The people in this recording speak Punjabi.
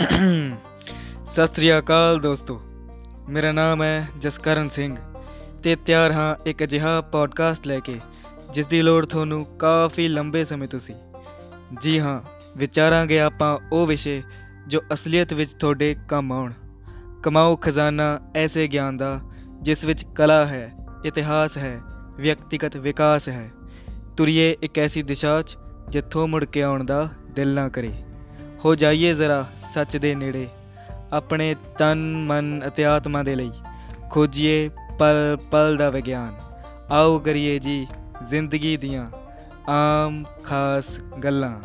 ਸਤਿ ਸ੍ਰੀ ਅਕਾਲ ਦੋਸਤੋ। ਮੇਰਾ ਨਾਮ ਹੈ ਜਸਕਰਨ ਸਿੰਘ ਤੇ ਤਿਆਰ ਹਾਂ ਇੱਕ ਅਜਿਹਾ ਪੋਡਕਾਸਟ ਲੈ ਕੇ, ਜਿਸ ਦੀ ਲੋੜ ਤੁਹਾਨੂੰ ਕਾਫੀ ਲੰਬੇ ਸਮੇਂ ਤੋਂ ਸੀ। ਜੀ ਹਾਂ, ਵਿਚਾਰਾਂਗੇ ਆਪਾਂ ਉਹ ਵਿਸ਼ੇ ਜੋ ਅਸਲੀਅਤ ਵਿੱਚ ਤੁਹਾਡੇ ਕੰਮ ਆਉਣ। ਕਮਾਓ ਖਜ਼ਾਨਾ ਐਸੇ ਗਿਆਨ ਦਾ, ਜਿਸ ਵਿੱਚ ਕਲਾ ਹੈ, ਇਤਿਹਾਸ ਹੈ, ਵਿਅਕਤੀਗਤ ਵਿਕਾਸ ਹੈ। ਤੁਰੀਏ ਇੱਕ ਐਸੀ ਦਿਸ਼ਾ 'ਚ, ਜਿੱਥੋਂ ਮੁੜ ਕੇ ਆਉਣ ਦਾ ਦਿਲ ਨਾ ਕਰੇ। ਹੋ ਜਾਈਏ ਜ਼ਰਾ ਸੱਚ ਦੇ ਨੇੜੇ, ਆਪਣੇ ਤਨ, ਮਨ ਅਤੇ ਆਤਮਾ ਦੇ ਲਈ, ਖੋਜੀਏ ਪਲ ਪਲ ਦਾ ਵਿਗਿਆਨ। ਆਓ ਕਰੀਏ ਜੀ ਜ਼ਿੰਦਗੀ ਦੀਆਂ ਆਮ ਖਾਸ ਗੱਲਾਂ।